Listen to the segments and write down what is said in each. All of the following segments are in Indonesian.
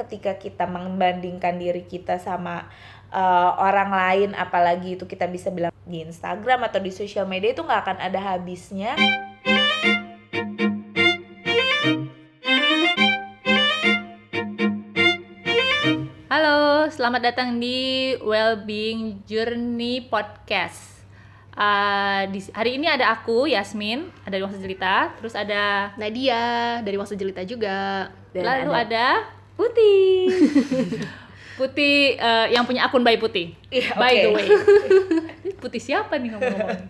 ketika kita membandingkan diri kita sama uh, orang lain apalagi itu kita bisa bilang di Instagram atau di sosial media itu nggak akan ada habisnya Halo, selamat datang di Wellbeing Journey Podcast. Uh, di, hari ini ada aku Yasmin, ada di Wangsa Jelita, terus ada Nadia dari Wangsa Jelita juga. Dan lalu ada, ada Putih. Putih uh, yang punya akun Bayi Putih. Yeah, By okay. the way. Putih siapa nih ngomong-ngomong?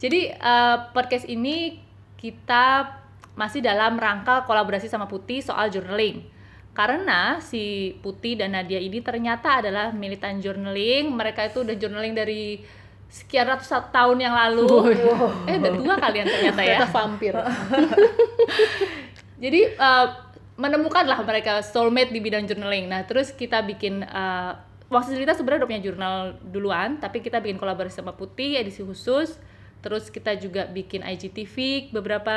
Jadi uh, podcast ini kita masih dalam rangka kolaborasi sama Putih soal journaling. Karena si Putih dan Nadia ini ternyata adalah militan journaling. Mereka itu udah journaling dari sekian ratus tahun yang lalu. Wow. Eh udah tua kalian ternyata ya. Ternyata vampir. Jadi uh, menemukanlah mereka soulmate di bidang journaling. Nah, terus kita bikin uh, waktu cerita sebenarnya udah punya jurnal duluan, tapi kita bikin kolaborasi sama Putih edisi khusus. Terus kita juga bikin IGTV beberapa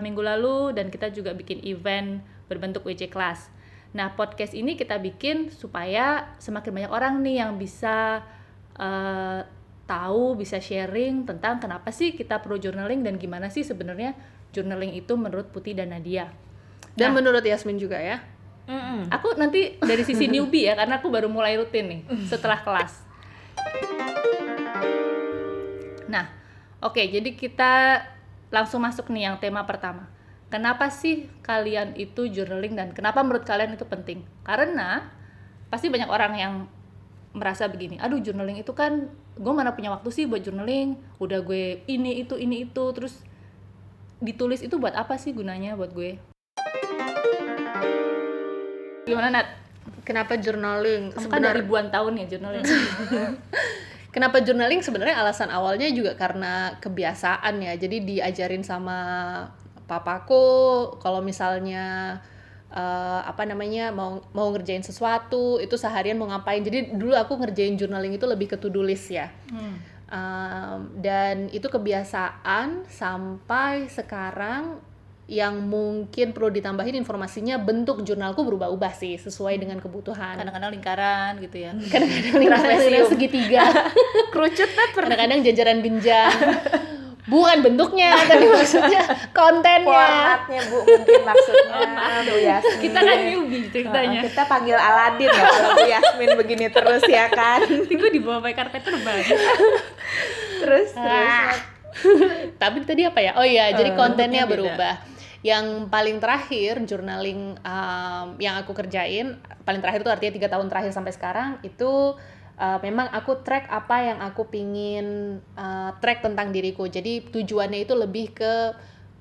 minggu lalu dan kita juga bikin event berbentuk WJ Class. Nah, podcast ini kita bikin supaya semakin banyak orang nih yang bisa uh, tahu, bisa sharing tentang kenapa sih kita perlu journaling dan gimana sih sebenarnya journaling itu menurut Putih dan Nadia. Dan nah, menurut Yasmin juga ya. Mm -mm. Aku nanti dari sisi newbie ya, karena aku baru mulai rutin nih setelah kelas. Nah, oke, okay, jadi kita langsung masuk nih yang tema pertama. Kenapa sih kalian itu journaling dan kenapa menurut kalian itu penting? Karena pasti banyak orang yang merasa begini, aduh journaling itu kan gue mana punya waktu sih buat journaling, udah gue ini itu ini itu terus ditulis itu buat apa sih gunanya buat gue? Gimana Nat? Kenapa journaling? Kamu kan dari ribuan tahun ya journaling. Kenapa journaling sebenarnya alasan awalnya juga karena kebiasaan ya. Jadi diajarin sama papaku kalau misalnya uh, apa namanya mau mau ngerjain sesuatu itu seharian mau ngapain. Jadi dulu aku ngerjain journaling itu lebih ke to-do list ya. Hmm. Um, dan itu kebiasaan sampai sekarang yang mungkin perlu ditambahin informasinya bentuk jurnalku berubah-ubah sih sesuai dengan kebutuhan. Kadang-kadang lingkaran gitu ya. Kadang-kadang lingkaran segitiga. Kerucut Kadang-kadang jajaran genjang. Bukan bentuknya, tapi maksudnya kontennya. Formatnya Bu mungkin maksudnya. Bu Yasmin. Kita kan newbie ceritanya. kita panggil Aladin ya kalau Bu Yasmin begini terus ya kan. Gue dibawa pakai karpet terbang. terus terus. tapi tadi apa ya? Oh iya, jadi kontennya berubah yang paling terakhir journaling um, yang aku kerjain paling terakhir itu artinya tiga tahun terakhir sampai sekarang itu uh, memang aku track apa yang aku pingin uh, track tentang diriku jadi tujuannya itu lebih ke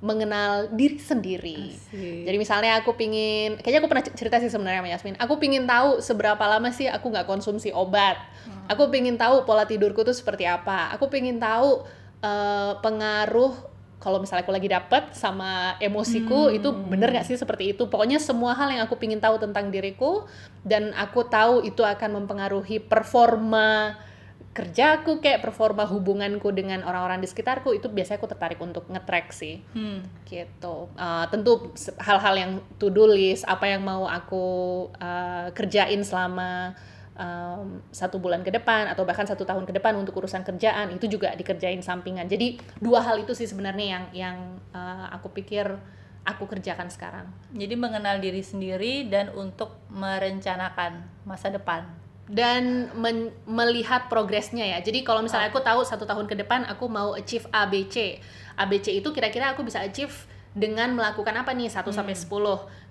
mengenal diri sendiri. Asik. Jadi misalnya aku pingin, kayaknya aku pernah cerita sih sebenarnya sama Yasmin. Aku pingin tahu seberapa lama sih aku nggak konsumsi obat. Hmm. Aku pingin tahu pola tidurku tuh seperti apa. Aku pingin tahu uh, pengaruh kalau misalnya aku lagi dapet sama emosiku hmm. itu bener gak sih seperti itu pokoknya semua hal yang aku pingin tahu tentang diriku dan aku tahu itu akan mempengaruhi performa kerjaku kayak performa hubunganku dengan orang-orang di sekitarku itu biasanya aku tertarik untuk ngetrack sih hmm. gitu uh, tentu hal-hal yang to do list apa yang mau aku uh, kerjain selama um, satu bulan ke depan atau bahkan satu tahun ke depan untuk urusan kerjaan itu juga dikerjain sampingan. Jadi dua hal itu sih sebenarnya yang yang uh, aku pikir aku kerjakan sekarang. Jadi mengenal diri sendiri dan untuk merencanakan masa depan. Dan men melihat progresnya ya. Jadi kalau misalnya aku tahu satu tahun ke depan aku mau achieve ABC ABC itu kira-kira aku bisa achieve dengan melakukan apa nih? 1 hmm. sampai 10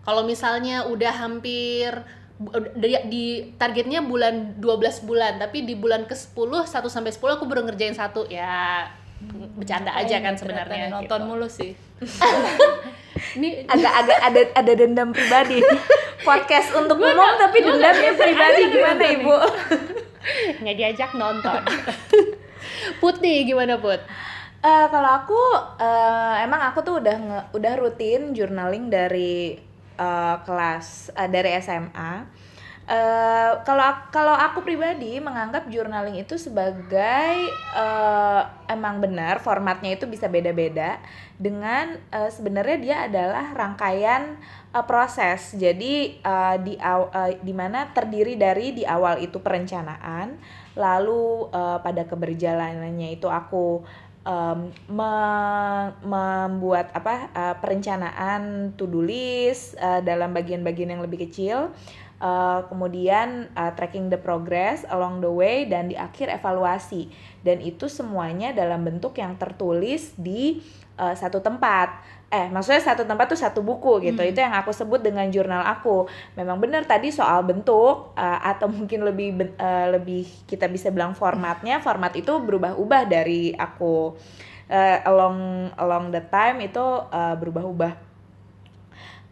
kalau misalnya udah hampir dari di targetnya bulan 12 bulan tapi di bulan ke-10 1 sampai 10 aku baru ngerjain satu. Ya bercanda aja kan sebenarnya nonton gitu. mulu sih. Ini agak-agak ada ada dendam pribadi. Podcast untuk gua umum tapi dendamnya pribadi gimana ibu? nggak diajak nonton. Putih gimana put? Uh, kalau aku uh, emang aku tuh udah nge, udah rutin journaling dari uh, kelas uh, dari SMA Eh, kalau kalau aku pribadi menganggap journaling itu sebagai uh, emang benar formatnya itu bisa beda-beda dengan uh, sebenarnya dia adalah rangkaian uh, proses. Jadi uh, di uh, di mana terdiri dari di awal itu perencanaan, lalu uh, pada keberjalanannya itu aku um, me membuat apa uh, perencanaan to do list uh, dalam bagian-bagian yang lebih kecil. Uh, kemudian uh, tracking the progress along the way dan di akhir evaluasi. Dan itu semuanya dalam bentuk yang tertulis di uh, satu tempat eh maksudnya satu tempat tuh satu buku gitu. Hmm. itu yang aku sebut dengan jurnal aku. Memang benar tadi soal bentuk uh, atau mungkin lebih uh, lebih kita bisa bilang formatnya format itu berubah-ubah dari aku uh, along along the time itu uh, berubah-ubah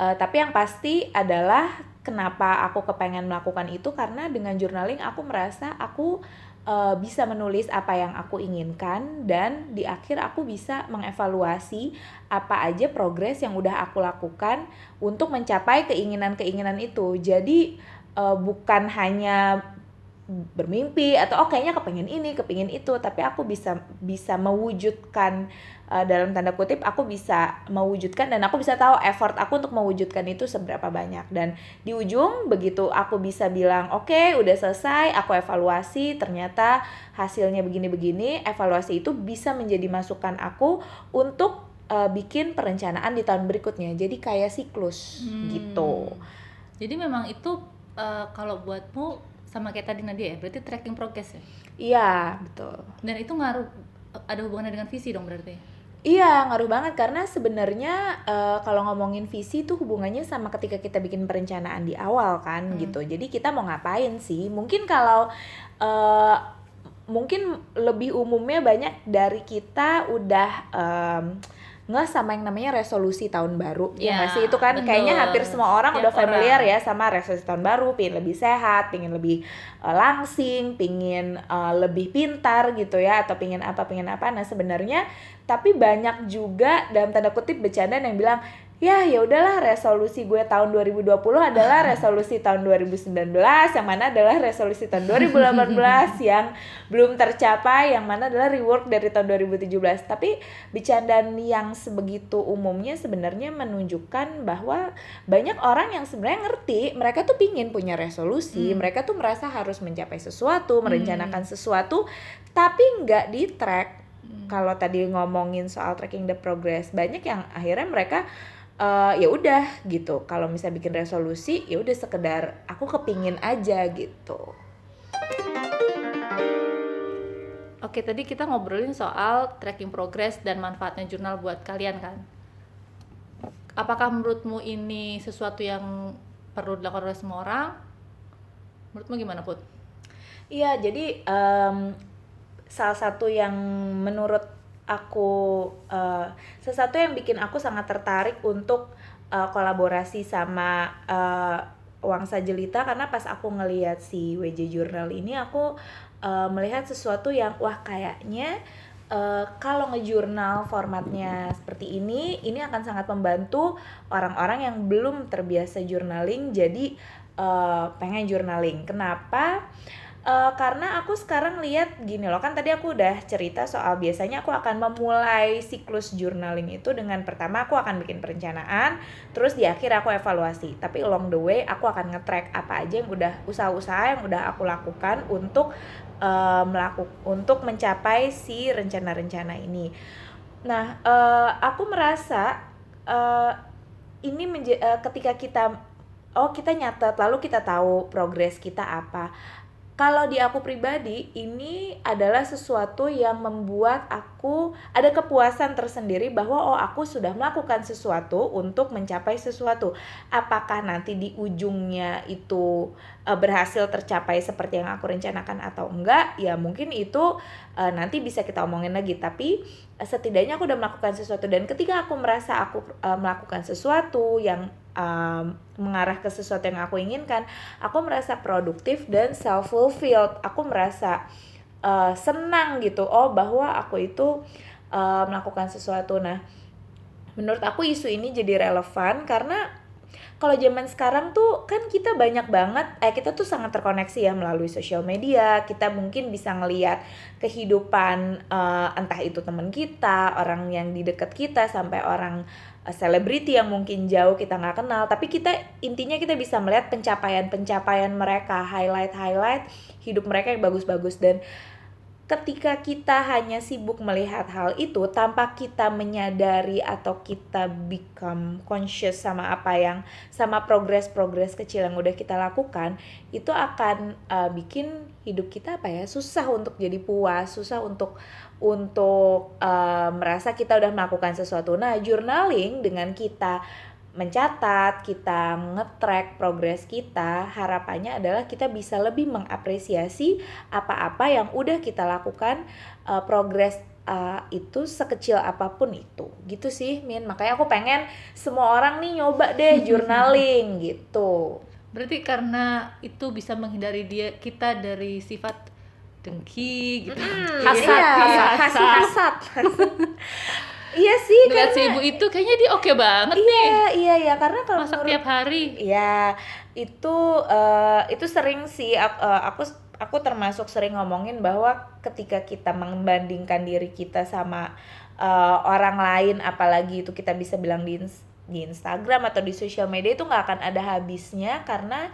uh, tapi yang pasti adalah kenapa aku kepengen melakukan itu karena dengan journaling aku merasa aku uh, bisa menulis apa yang aku inginkan dan di akhir aku bisa mengevaluasi apa aja progres yang udah aku lakukan untuk mencapai keinginan-keinginan itu. Jadi uh, bukan hanya bermimpi atau oh kayaknya kepengen ini, kepengen itu, tapi aku bisa bisa mewujudkan uh, dalam tanda kutip aku bisa mewujudkan dan aku bisa tahu effort aku untuk mewujudkan itu seberapa banyak. Dan di ujung begitu aku bisa bilang oke okay, udah selesai aku evaluasi ternyata hasilnya begini-begini evaluasi itu bisa menjadi masukan aku untuk uh, bikin perencanaan di tahun berikutnya. Jadi kayak siklus hmm. gitu. Jadi memang itu uh, kalau buatmu sama kayak tadi Nadia ya berarti tracking progress ya iya betul dan itu ngaruh ada hubungannya dengan visi dong berarti Iya, ngaruh banget karena sebenarnya uh, kalau ngomongin visi itu hubungannya sama ketika kita bikin perencanaan di awal kan hmm. gitu. Jadi kita mau ngapain sih? Mungkin kalau uh, mungkin lebih umumnya banyak dari kita udah um, nggak sama yang namanya resolusi tahun baru ya, ya sih itu kan betul. kayaknya hampir semua orang Tiap udah familiar orang. ya sama resolusi tahun baru pingin lebih sehat pingin lebih uh, langsing pingin uh, lebih pintar gitu ya atau pingin apa pingin apa nah sebenarnya tapi banyak juga dalam tanda kutip bercanda yang bilang ya ya udahlah resolusi gue tahun 2020 adalah resolusi tahun 2019 yang mana adalah resolusi tahun 2018 yang belum tercapai yang mana adalah rework dari tahun 2017 tapi bercandaan yang sebegitu umumnya sebenarnya menunjukkan bahwa banyak orang yang sebenarnya ngerti mereka tuh pingin punya resolusi hmm. mereka tuh merasa harus mencapai sesuatu merencanakan hmm. sesuatu tapi nggak di track hmm. kalau tadi ngomongin soal tracking the progress banyak yang akhirnya mereka uh, ya udah gitu kalau misalnya bikin resolusi ya udah sekedar aku kepingin aja gitu Oke, tadi kita ngobrolin soal tracking progress dan manfaatnya jurnal buat kalian kan. Apakah menurutmu ini sesuatu yang perlu dilakukan oleh semua orang? Menurutmu gimana, Put? Iya, jadi um, salah satu yang menurut aku uh, sesuatu yang bikin aku sangat tertarik untuk uh, kolaborasi sama uh, Wangsa Jelita karena pas aku ngelihat si WJ Journal ini aku uh, melihat sesuatu yang wah kayaknya uh, kalau ngejurnal formatnya seperti ini ini akan sangat membantu orang-orang yang belum terbiasa journaling jadi uh, pengen journaling. Kenapa? Uh, karena aku sekarang lihat gini loh kan tadi aku udah cerita soal biasanya aku akan memulai siklus journaling itu dengan pertama aku akan bikin perencanaan terus di akhir aku evaluasi. Tapi along the way aku akan nge-track apa aja yang udah usaha-usaha yang udah aku lakukan untuk uh, melakukan untuk mencapai si rencana-rencana ini. Nah uh, aku merasa uh, ini uh, ketika kita oh kita nyatet lalu kita tahu progres kita apa kalau di aku pribadi ini adalah sesuatu yang membuat aku ada kepuasan tersendiri bahwa oh aku sudah melakukan sesuatu untuk mencapai sesuatu. Apakah nanti di ujungnya itu uh, berhasil tercapai seperti yang aku rencanakan atau enggak? Ya mungkin itu uh, nanti bisa kita omongin lagi. Tapi uh, setidaknya aku udah melakukan sesuatu dan ketika aku merasa aku uh, melakukan sesuatu yang um, mengarah ke sesuatu yang aku inginkan, aku merasa produktif dan self fulfilled. Aku merasa uh, senang gitu. Oh, bahwa aku itu uh, melakukan sesuatu. Nah, menurut aku isu ini jadi relevan karena kalau zaman sekarang tuh kan kita banyak banget eh kita tuh sangat terkoneksi ya melalui sosial media. Kita mungkin bisa ngelihat kehidupan uh, entah itu teman kita orang yang di dekat kita sampai orang eh, selebriti yang mungkin jauh kita nggak kenal. Tapi kita intinya kita bisa melihat pencapaian-pencapaian mereka highlight-highlight hidup mereka yang bagus-bagus. Dan ketika kita hanya sibuk melihat hal itu tanpa kita menyadari atau kita become conscious sama apa yang sama progres-progres kecil yang udah kita lakukan itu akan uh, bikin hidup kita apa ya susah untuk jadi puas susah untuk untuk uh, merasa kita udah melakukan sesuatu. Nah journaling dengan kita mencatat, kita nge-track progres kita, harapannya adalah kita bisa lebih mengapresiasi apa-apa yang udah kita lakukan uh, progres uh, itu sekecil apa pun itu. Gitu sih, Min. Makanya aku pengen semua orang nih nyoba deh journaling gitu. Berarti karena itu bisa menghindari dia kita dari sifat dengki gitu. Hmm, hasad, iya, hasad, hasad. hasad. Iya sih. Ngeliat karena, si ibu itu kayaknya dia oke okay banget iya, nih. Iya iya iya karena kalau masak menurut, tiap hari. Iya itu uh, itu sering sih uh, aku aku termasuk sering ngomongin bahwa ketika kita membandingkan diri kita sama uh, orang lain apalagi itu kita bisa bilang di di Instagram atau di sosial media itu nggak akan ada habisnya karena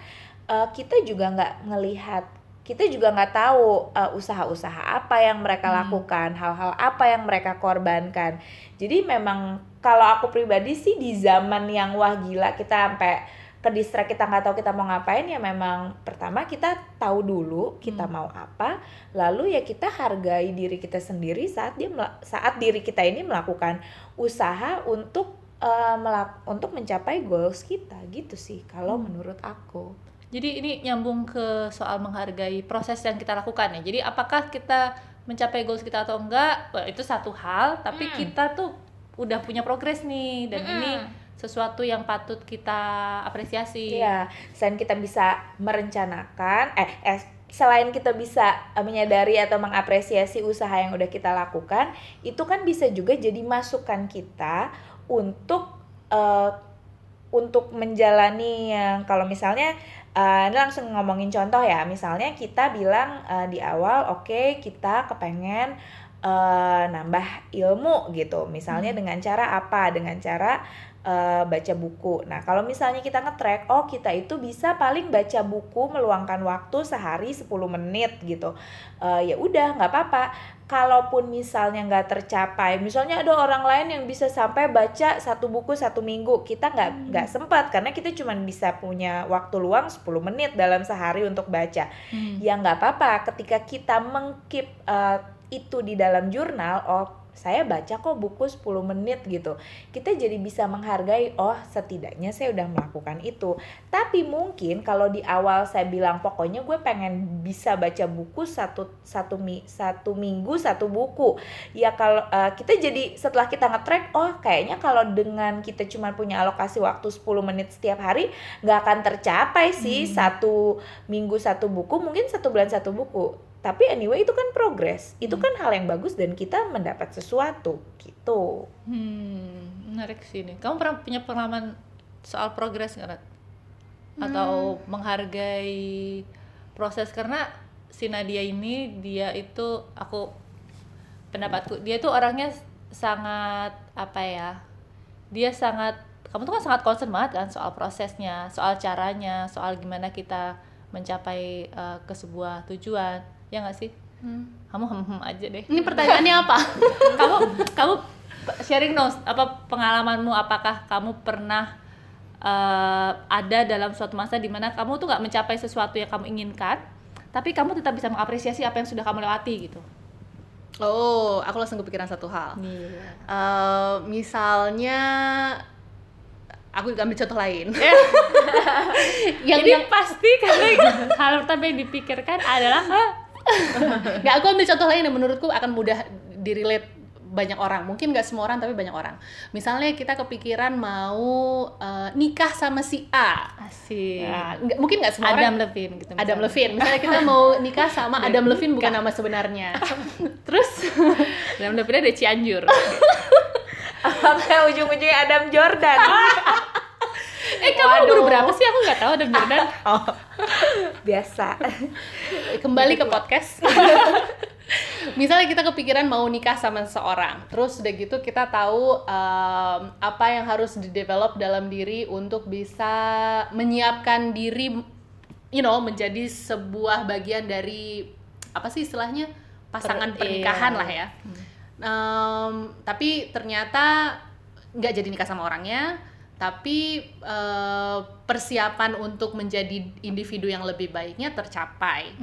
uh, kita juga nggak ngelihat kita juga nggak tahu uh, usaha-usaha apa yang mereka hmm. lakukan, hal-hal apa yang mereka korbankan. Jadi memang kalau aku pribadi sih di zaman yang wah gila kita sampai ke distrak kita nggak tahu kita mau ngapain ya memang pertama kita tahu dulu kita hmm. mau apa lalu ya kita hargai diri kita sendiri saat dia saat diri kita ini melakukan usaha untuk uh, melak untuk mencapai goals kita gitu sih kalau hmm. menurut aku jadi ini nyambung ke soal menghargai proses yang kita lakukan ya. Jadi apakah kita mencapai goals kita atau enggak itu satu hal, tapi hmm. kita tuh udah punya progres nih dan hmm. ini sesuatu yang patut kita apresiasi. Iya, selain kita bisa merencanakan eh, eh selain kita bisa menyadari atau mengapresiasi usaha yang udah kita lakukan, itu kan bisa juga jadi masukan kita untuk uh, untuk menjalani yang kalau misalnya Uh, ini langsung ngomongin contoh ya, misalnya kita bilang uh, di awal, oke okay, kita kepengen uh, nambah ilmu gitu, misalnya hmm. dengan cara apa? Dengan cara uh, baca buku. Nah, kalau misalnya kita nge-track, oh kita itu bisa paling baca buku meluangkan waktu sehari 10 menit gitu. Uh, ya udah nggak apa-apa kalaupun misalnya nggak tercapai, misalnya ada orang lain yang bisa sampai baca satu buku satu minggu, kita nggak hmm. nggak hmm. sempat karena kita cuma bisa punya waktu luang 10 menit dalam sehari untuk baca. Hmm. Ya nggak apa-apa, ketika kita mengkip uh, itu di dalam jurnal, oh saya baca kok buku 10 menit gitu. Kita jadi bisa menghargai, oh setidaknya saya udah melakukan itu. Tapi mungkin kalau di awal saya bilang pokoknya gue pengen bisa baca buku satu satu mi, satu minggu satu buku. Ya kalau uh, kita jadi setelah kita ngetrack, oh kayaknya kalau dengan kita cuma punya alokasi waktu 10 menit setiap hari nggak akan tercapai sih hmm. satu minggu satu buku, mungkin satu bulan satu buku tapi anyway itu kan progres. Itu hmm. kan hal yang bagus dan kita mendapat sesuatu gitu. Hmm menarik sih ini. Kamu pernah punya pengalaman soal progres nggak atau hmm. menghargai proses? Karena si Nadia ini dia itu aku pendapatku dia tuh orangnya sangat apa ya dia sangat kamu tuh kan sangat concern banget kan soal prosesnya soal caranya soal gimana kita mencapai uh, ke sebuah tujuan ya nggak sih? Hmm. kamu hem hem aja deh. Ini pertanyaannya apa? Kamu kamu sharing dong apa pengalamanmu? Apakah kamu pernah uh, ada dalam suatu masa di mana kamu tuh nggak mencapai sesuatu yang kamu inginkan tapi kamu tetap bisa mengapresiasi apa yang sudah kamu lewati gitu? Oh aku langsung kepikiran satu hal. Yeah. uh, misalnya aku ambil contoh lain. yang, Jadi yang pasti karena hal pertama yang dipikirkan adalah nggak aku ambil contoh lain yang menurutku akan mudah direlate banyak orang. Mungkin nggak semua orang tapi banyak orang. Misalnya kita kepikiran mau uh, nikah sama si A. Asik. Nah, nggak, mungkin nggak semua Adam orang Levine gitu misalnya. Adam Levine. Misalnya kita mau nikah sama Adam Levine bukan nama sebenarnya. Terus? Adam Levine ada Cianjur. Oke ujung-ujungnya Adam Jordan kamu umur berapa sih? Aku nggak tahu Adam Jordan Oh, biasa. kembali ke podcast. Misalnya kita kepikiran mau nikah sama seseorang terus udah gitu kita tahu um, apa yang harus didevelop dalam diri untuk bisa menyiapkan diri you know menjadi sebuah bagian dari apa sih istilahnya? Pasangan Per- pernikahan iya. lah ya. Um, tapi ternyata nggak jadi nikah sama orangnya tapi eh, persiapan untuk menjadi individu yang lebih baiknya tercapai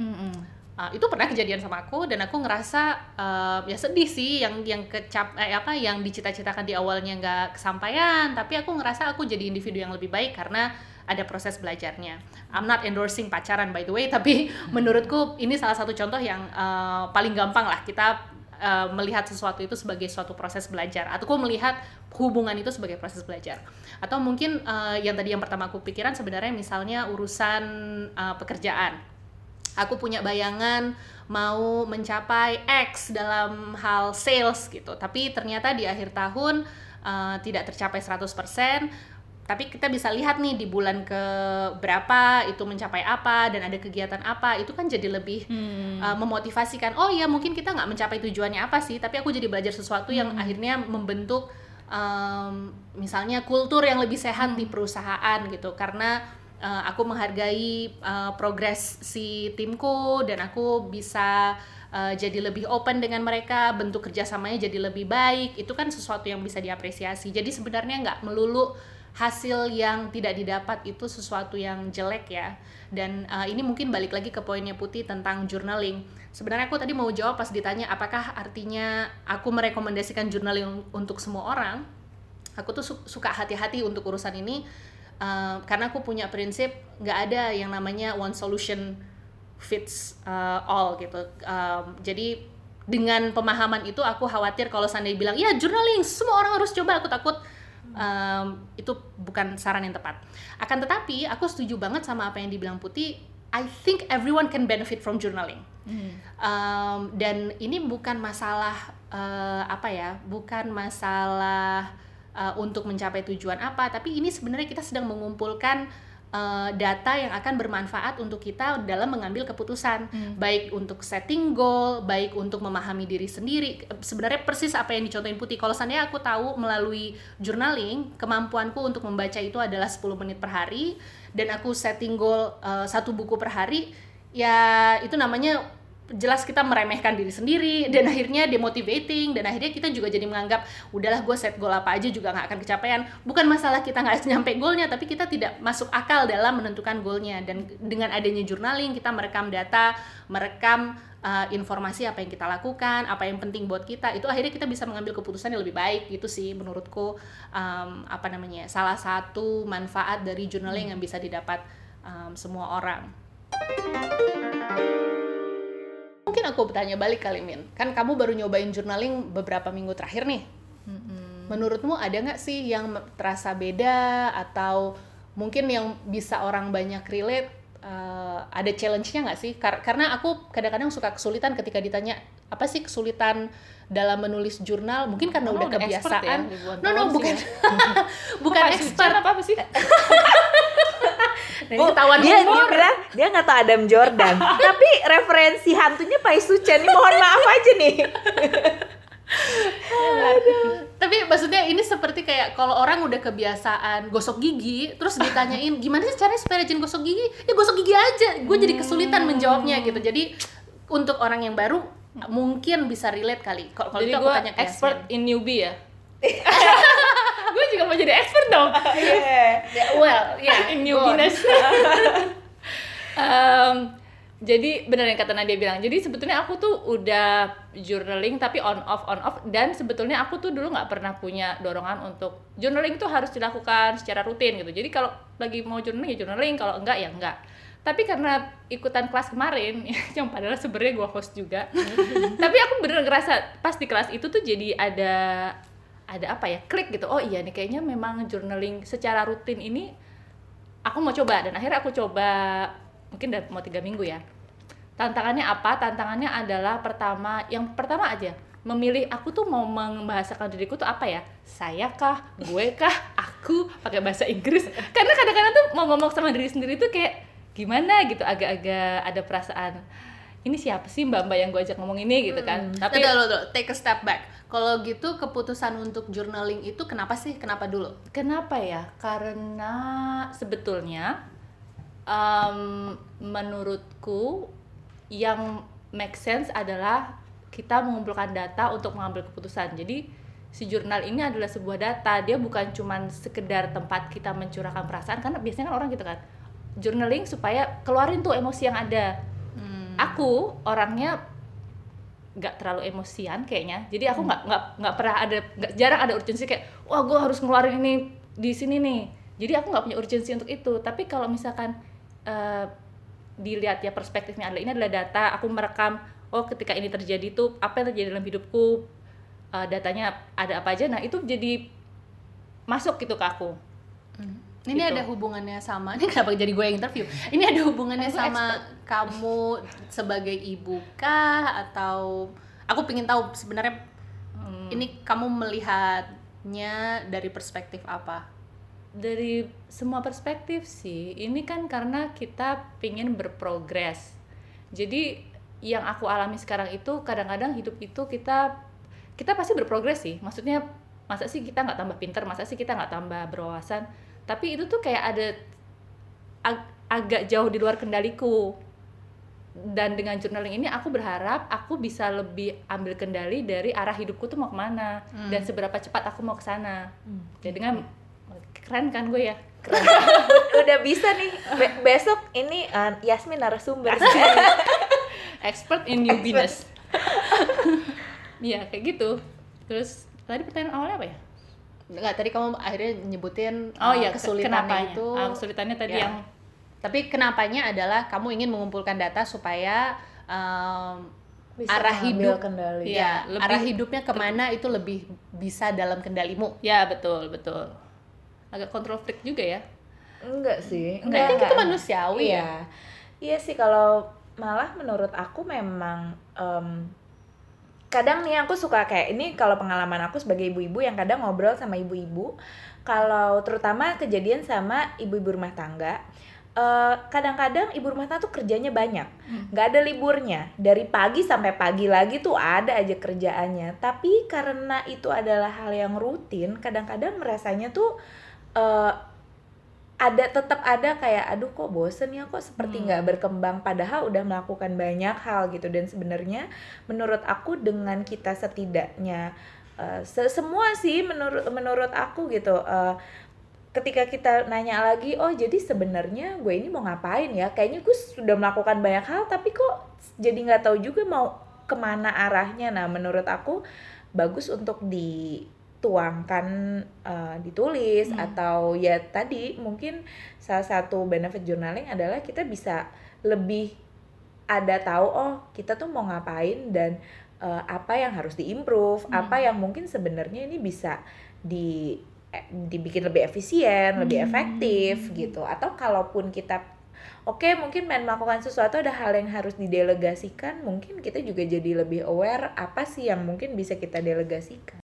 Uh, itu pernah kejadian sama aku dan aku ngerasa uh, ya sedih sih yang yang kecap eh, apa yang dicita-citakan di awalnya nggak kesampaian tapi aku ngerasa aku jadi individu yang lebih baik karena ada proses belajarnya. I'm not endorsing pacaran by the way tapi menurutku ini salah satu contoh yang uh, paling gampang lah kita uh, melihat sesuatu itu sebagai suatu proses belajar atau aku melihat hubungan itu sebagai proses belajar. Atau mungkin uh, yang tadi yang pertama aku pikiran sebenarnya misalnya urusan uh, pekerjaan. Aku punya bayangan mau mencapai X dalam hal sales gitu tapi ternyata di akhir tahun uh, tidak tercapai 100% tapi kita bisa lihat nih di bulan ke berapa itu mencapai apa dan ada kegiatan apa itu kan jadi lebih uh, memotivasikan. Oh ya mungkin kita nggak mencapai tujuannya apa sih tapi aku jadi belajar sesuatu yang akhirnya membentuk um, misalnya kultur yang lebih sehat di perusahaan gitu. Karena uh, aku menghargai uh, progres si timku dan aku bisa uh, jadi lebih open dengan mereka bentuk kerjasamanya jadi lebih baik. Itu kan sesuatu yang bisa diapresiasi. Jadi sebenarnya nggak melulu hasil yang tidak didapat itu sesuatu yang jelek ya. Dan uh, ini mungkin balik lagi ke poinnya Putih tentang journaling. Sebenarnya aku tadi mau jawab pas ditanya apakah artinya aku merekomendasikan journaling untuk semua orang. Aku tuh su- suka hati-hati untuk urusan ini uh, karena aku punya prinsip nggak ada yang namanya one solution fits uh, all gitu. Um, jadi dengan pemahaman itu aku khawatir kalau seandainya bilang ya journaling semua orang harus coba. Aku takut um, itu bukan saran yang tepat. Akan tetapi aku setuju banget sama apa yang dibilang Putih. I think everyone can benefit from journaling. Um, dan ini bukan masalah uh, apa ya bukan masalah uh, untuk mencapai tujuan apa tapi ini sebenarnya kita sedang mengumpulkan uh, data yang akan bermanfaat untuk kita dalam mengambil keputusan. Baik untuk setting goal baik untuk memahami diri sendiri. Sebenarnya persis apa yang dicontohin putih. Kalau seandainya aku tahu melalui journaling kemampuanku untuk membaca itu adalah 10 menit per hari dan aku setting goal uh, satu buku per hari ya itu namanya jelas kita meremehkan diri sendiri dan akhirnya demotivating dan akhirnya kita juga jadi menganggap udahlah gue set goal apa aja juga nggak akan kecapaian bukan masalah kita nggak nyampe goalnya tapi kita tidak masuk akal dalam menentukan goalnya. Dan dengan adanya journaling kita merekam data merekam uh, informasi apa yang kita lakukan apa yang penting buat kita itu akhirnya kita bisa mengambil keputusan yang lebih baik itu sih menurutku. Um, apa namanya salah satu manfaat dari journaling yang bisa didapat um, semua orang Mungkin aku bertanya balik kali Min, kan kamu baru nyobain journaling beberapa minggu terakhir nih. Menurutmu ada nggak sih yang terasa beda atau mungkin yang bisa orang banyak relate? eh, ada challenge-nya nggak sih? Kar- karena aku kadang-kadang suka kesulitan ketika ditanya apa sih kesulitan dalam menulis jurnal? Mungkin karena Kamu udah udah expert kebiasaan. ya, no no bukan ya. bukan expert. Apa sih Nah, ini ketahuan dia, dia umur. bilang dia nggak tahu Adam Jordan tapi referensi hantunya Pai Sucen ini mohon maaf aja nih Tapi maksudnya ini seperti kayak kalau orang udah kebiasaan gosok gigi, terus ditanyain gimana sih caranya supaya rajin gosok gigi? Ya gosok gigi aja. Gue jadi kesulitan menjawabnya gitu. Jadi untuk orang yang baru mungkin bisa relate kali. Kalau itu aku gue tanya ke expert Yasmin. in newbie ya gue juga mau jadi expert dong. Ya, well, ya. in go on. newbiness Em, jadi benar yang kata Nadia bilang. Jadi sebetulnya aku tuh udah journaling tapi on off on off. Dan sebetulnya aku tuh dulu nggak pernah punya dorongan untuk journaling tuh harus dilakukan secara rutin gitu. Jadi kalau lagi mau journaling ya journaling. Kalau enggak ya enggak. Tapi karena ikutan kelas kemarin yang padahal sebenarnya gue host juga. Tapi aku bener ngerasa pas di kelas itu tuh jadi ada ada apa ya klik gitu. Oh iya nih kayaknya memang journaling secara rutin ini aku mau coba dan akhirnya aku coba mungkin udah mau tiga minggu ya. Tantangannya apa? Tantangannya adalah pertama yang pertama aja memilih aku tuh mau membahasakan diriku tuh apa ya? Saya kah? Gue kah? Aku? Pakai bahasa Inggris. Karena kadang-kadang tuh mau ngomong sama diri sendiri tuh kayak gimana gitu agak-agak ada perasaan ini siapa sih mbak-mbak yang gue ajak ngomong ini gitu kan Tapi tapi dulu, take a step back. Kalau gitu keputusan untuk journaling itu kenapa sih? Kenapa dulu? Kenapa ya? Karena sebetulnya em, menurutku yang make sense adalah kita mengumpulkan data untuk mengambil keputusan. Jadi si jurnal ini adalah sebuah data. Dia bukan cuman sekedar tempat kita mencurahkan perasaan karena biasanya kan orang gitu kan. Journaling supaya keluarin tuh emosi yang ada. Aku orangnya nggak terlalu emosian kayaknya. Jadi aku nggak nggak nggak pernah ada nggak jarang ada urgensi kayak wah gue harus ngeluarin ini di sini nih. Jadi aku nggak punya urgensi untuk itu. Tapi kalau misalkan eh, dilihat ya perspektifnya adalah ini adalah data aku merekam oh ketika ini terjadi tuh apa yang terjadi dalam hidupku? Eh, datanya ada apa aja? Nah itu jadi masuk gitu ke aku Ini Gitu. ada hubungannya sama, ini kenapa jadi gue yang interview? Ini ada hubungannya sama kamu sebagai ibu kah? Atau aku pengen tahu sebenarnya Hmm. ini kamu melihatnya dari perspektif apa? dari semua perspektif sih ini kan karena kita pingin berprogres jadi yang aku alami sekarang itu kadang-kadang hidup itu kita kita pasti berprogres sih maksudnya masa sih kita nggak tambah pinter masa sih kita nggak tambah berwawasan tapi itu tuh kayak ada ag- agak jauh di luar kendaliku. Dan dengan journaling ini aku berharap aku bisa lebih ambil kendali dari arah hidupku tuh mau ke mana. Dan seberapa cepat aku mau ke sana. Ya dengan keren kan gue ya? Udah bisa nih. Be- besok ini uh, Yasmin narasumber. expert in newbiness. Iya kayak gitu. Terus tadi pertanyaan awalnya apa ya Enggak, tadi kamu akhirnya nyebutin oh uh, iya ke- kesulitannya kenapanya itu. Ah, kesulitannya tadi Ya. yang Tapi kenapanya adalah kamu ingin mengumpulkan data supaya um, Bisa arah hidup kendali. Ya, lebih arah hidupnya ke mana itu lebih bisa dalam kendalimu. ya betul betul agak kontrol freak juga ya Enggak sih. Enggak, kan kita manusiawi ya. Iya. Iya sih kalau malah menurut aku memang em, kadang nih aku suka kayak ini kalau pengalaman aku sebagai ibu-ibu yang kadang ngobrol sama ibu-ibu kalau terutama kejadian sama ibu-ibu rumah tangga eh, kadang-kadang ibu rumah tangga tuh kerjanya banyak. Nggak ada liburnya. Dari pagi sampai pagi lagi tuh ada aja kerjaannya. Tapi karena itu adalah hal yang rutin kadang-kadang merasanya tuh eh, ada tetap ada kayak aduh kok bosen ya? Kok seperti nggak berkembang? Padahal udah melakukan banyak hal gitu. Dan sebenarnya menurut aku dengan kita setidaknya eh, se- semua sih menurut menurut aku gitu eh, ketika kita nanya lagi oh jadi sebenarnya gue ini mau ngapain ya? Kayaknya gue sudah melakukan banyak hal tapi kok jadi nggak tahu juga mau ke mana arahnya. Nah menurut aku bagus untuk dituangkan eh, ditulis atau ya tadi mungkin salah satu benefit journaling adalah kita bisa lebih ada tahu oh kita tuh mau ngapain dan eh, apa yang harus diimprove apa yang mungkin sebenarnya ini bisa di eh, dibikin lebih efisien lebih efektif gitu. Atau kalaupun kita oke mungkin main melakukan sesuatu ada hal yang harus didelegasikan mungkin kita juga jadi lebih aware apa sih yang mungkin bisa kita delegasikan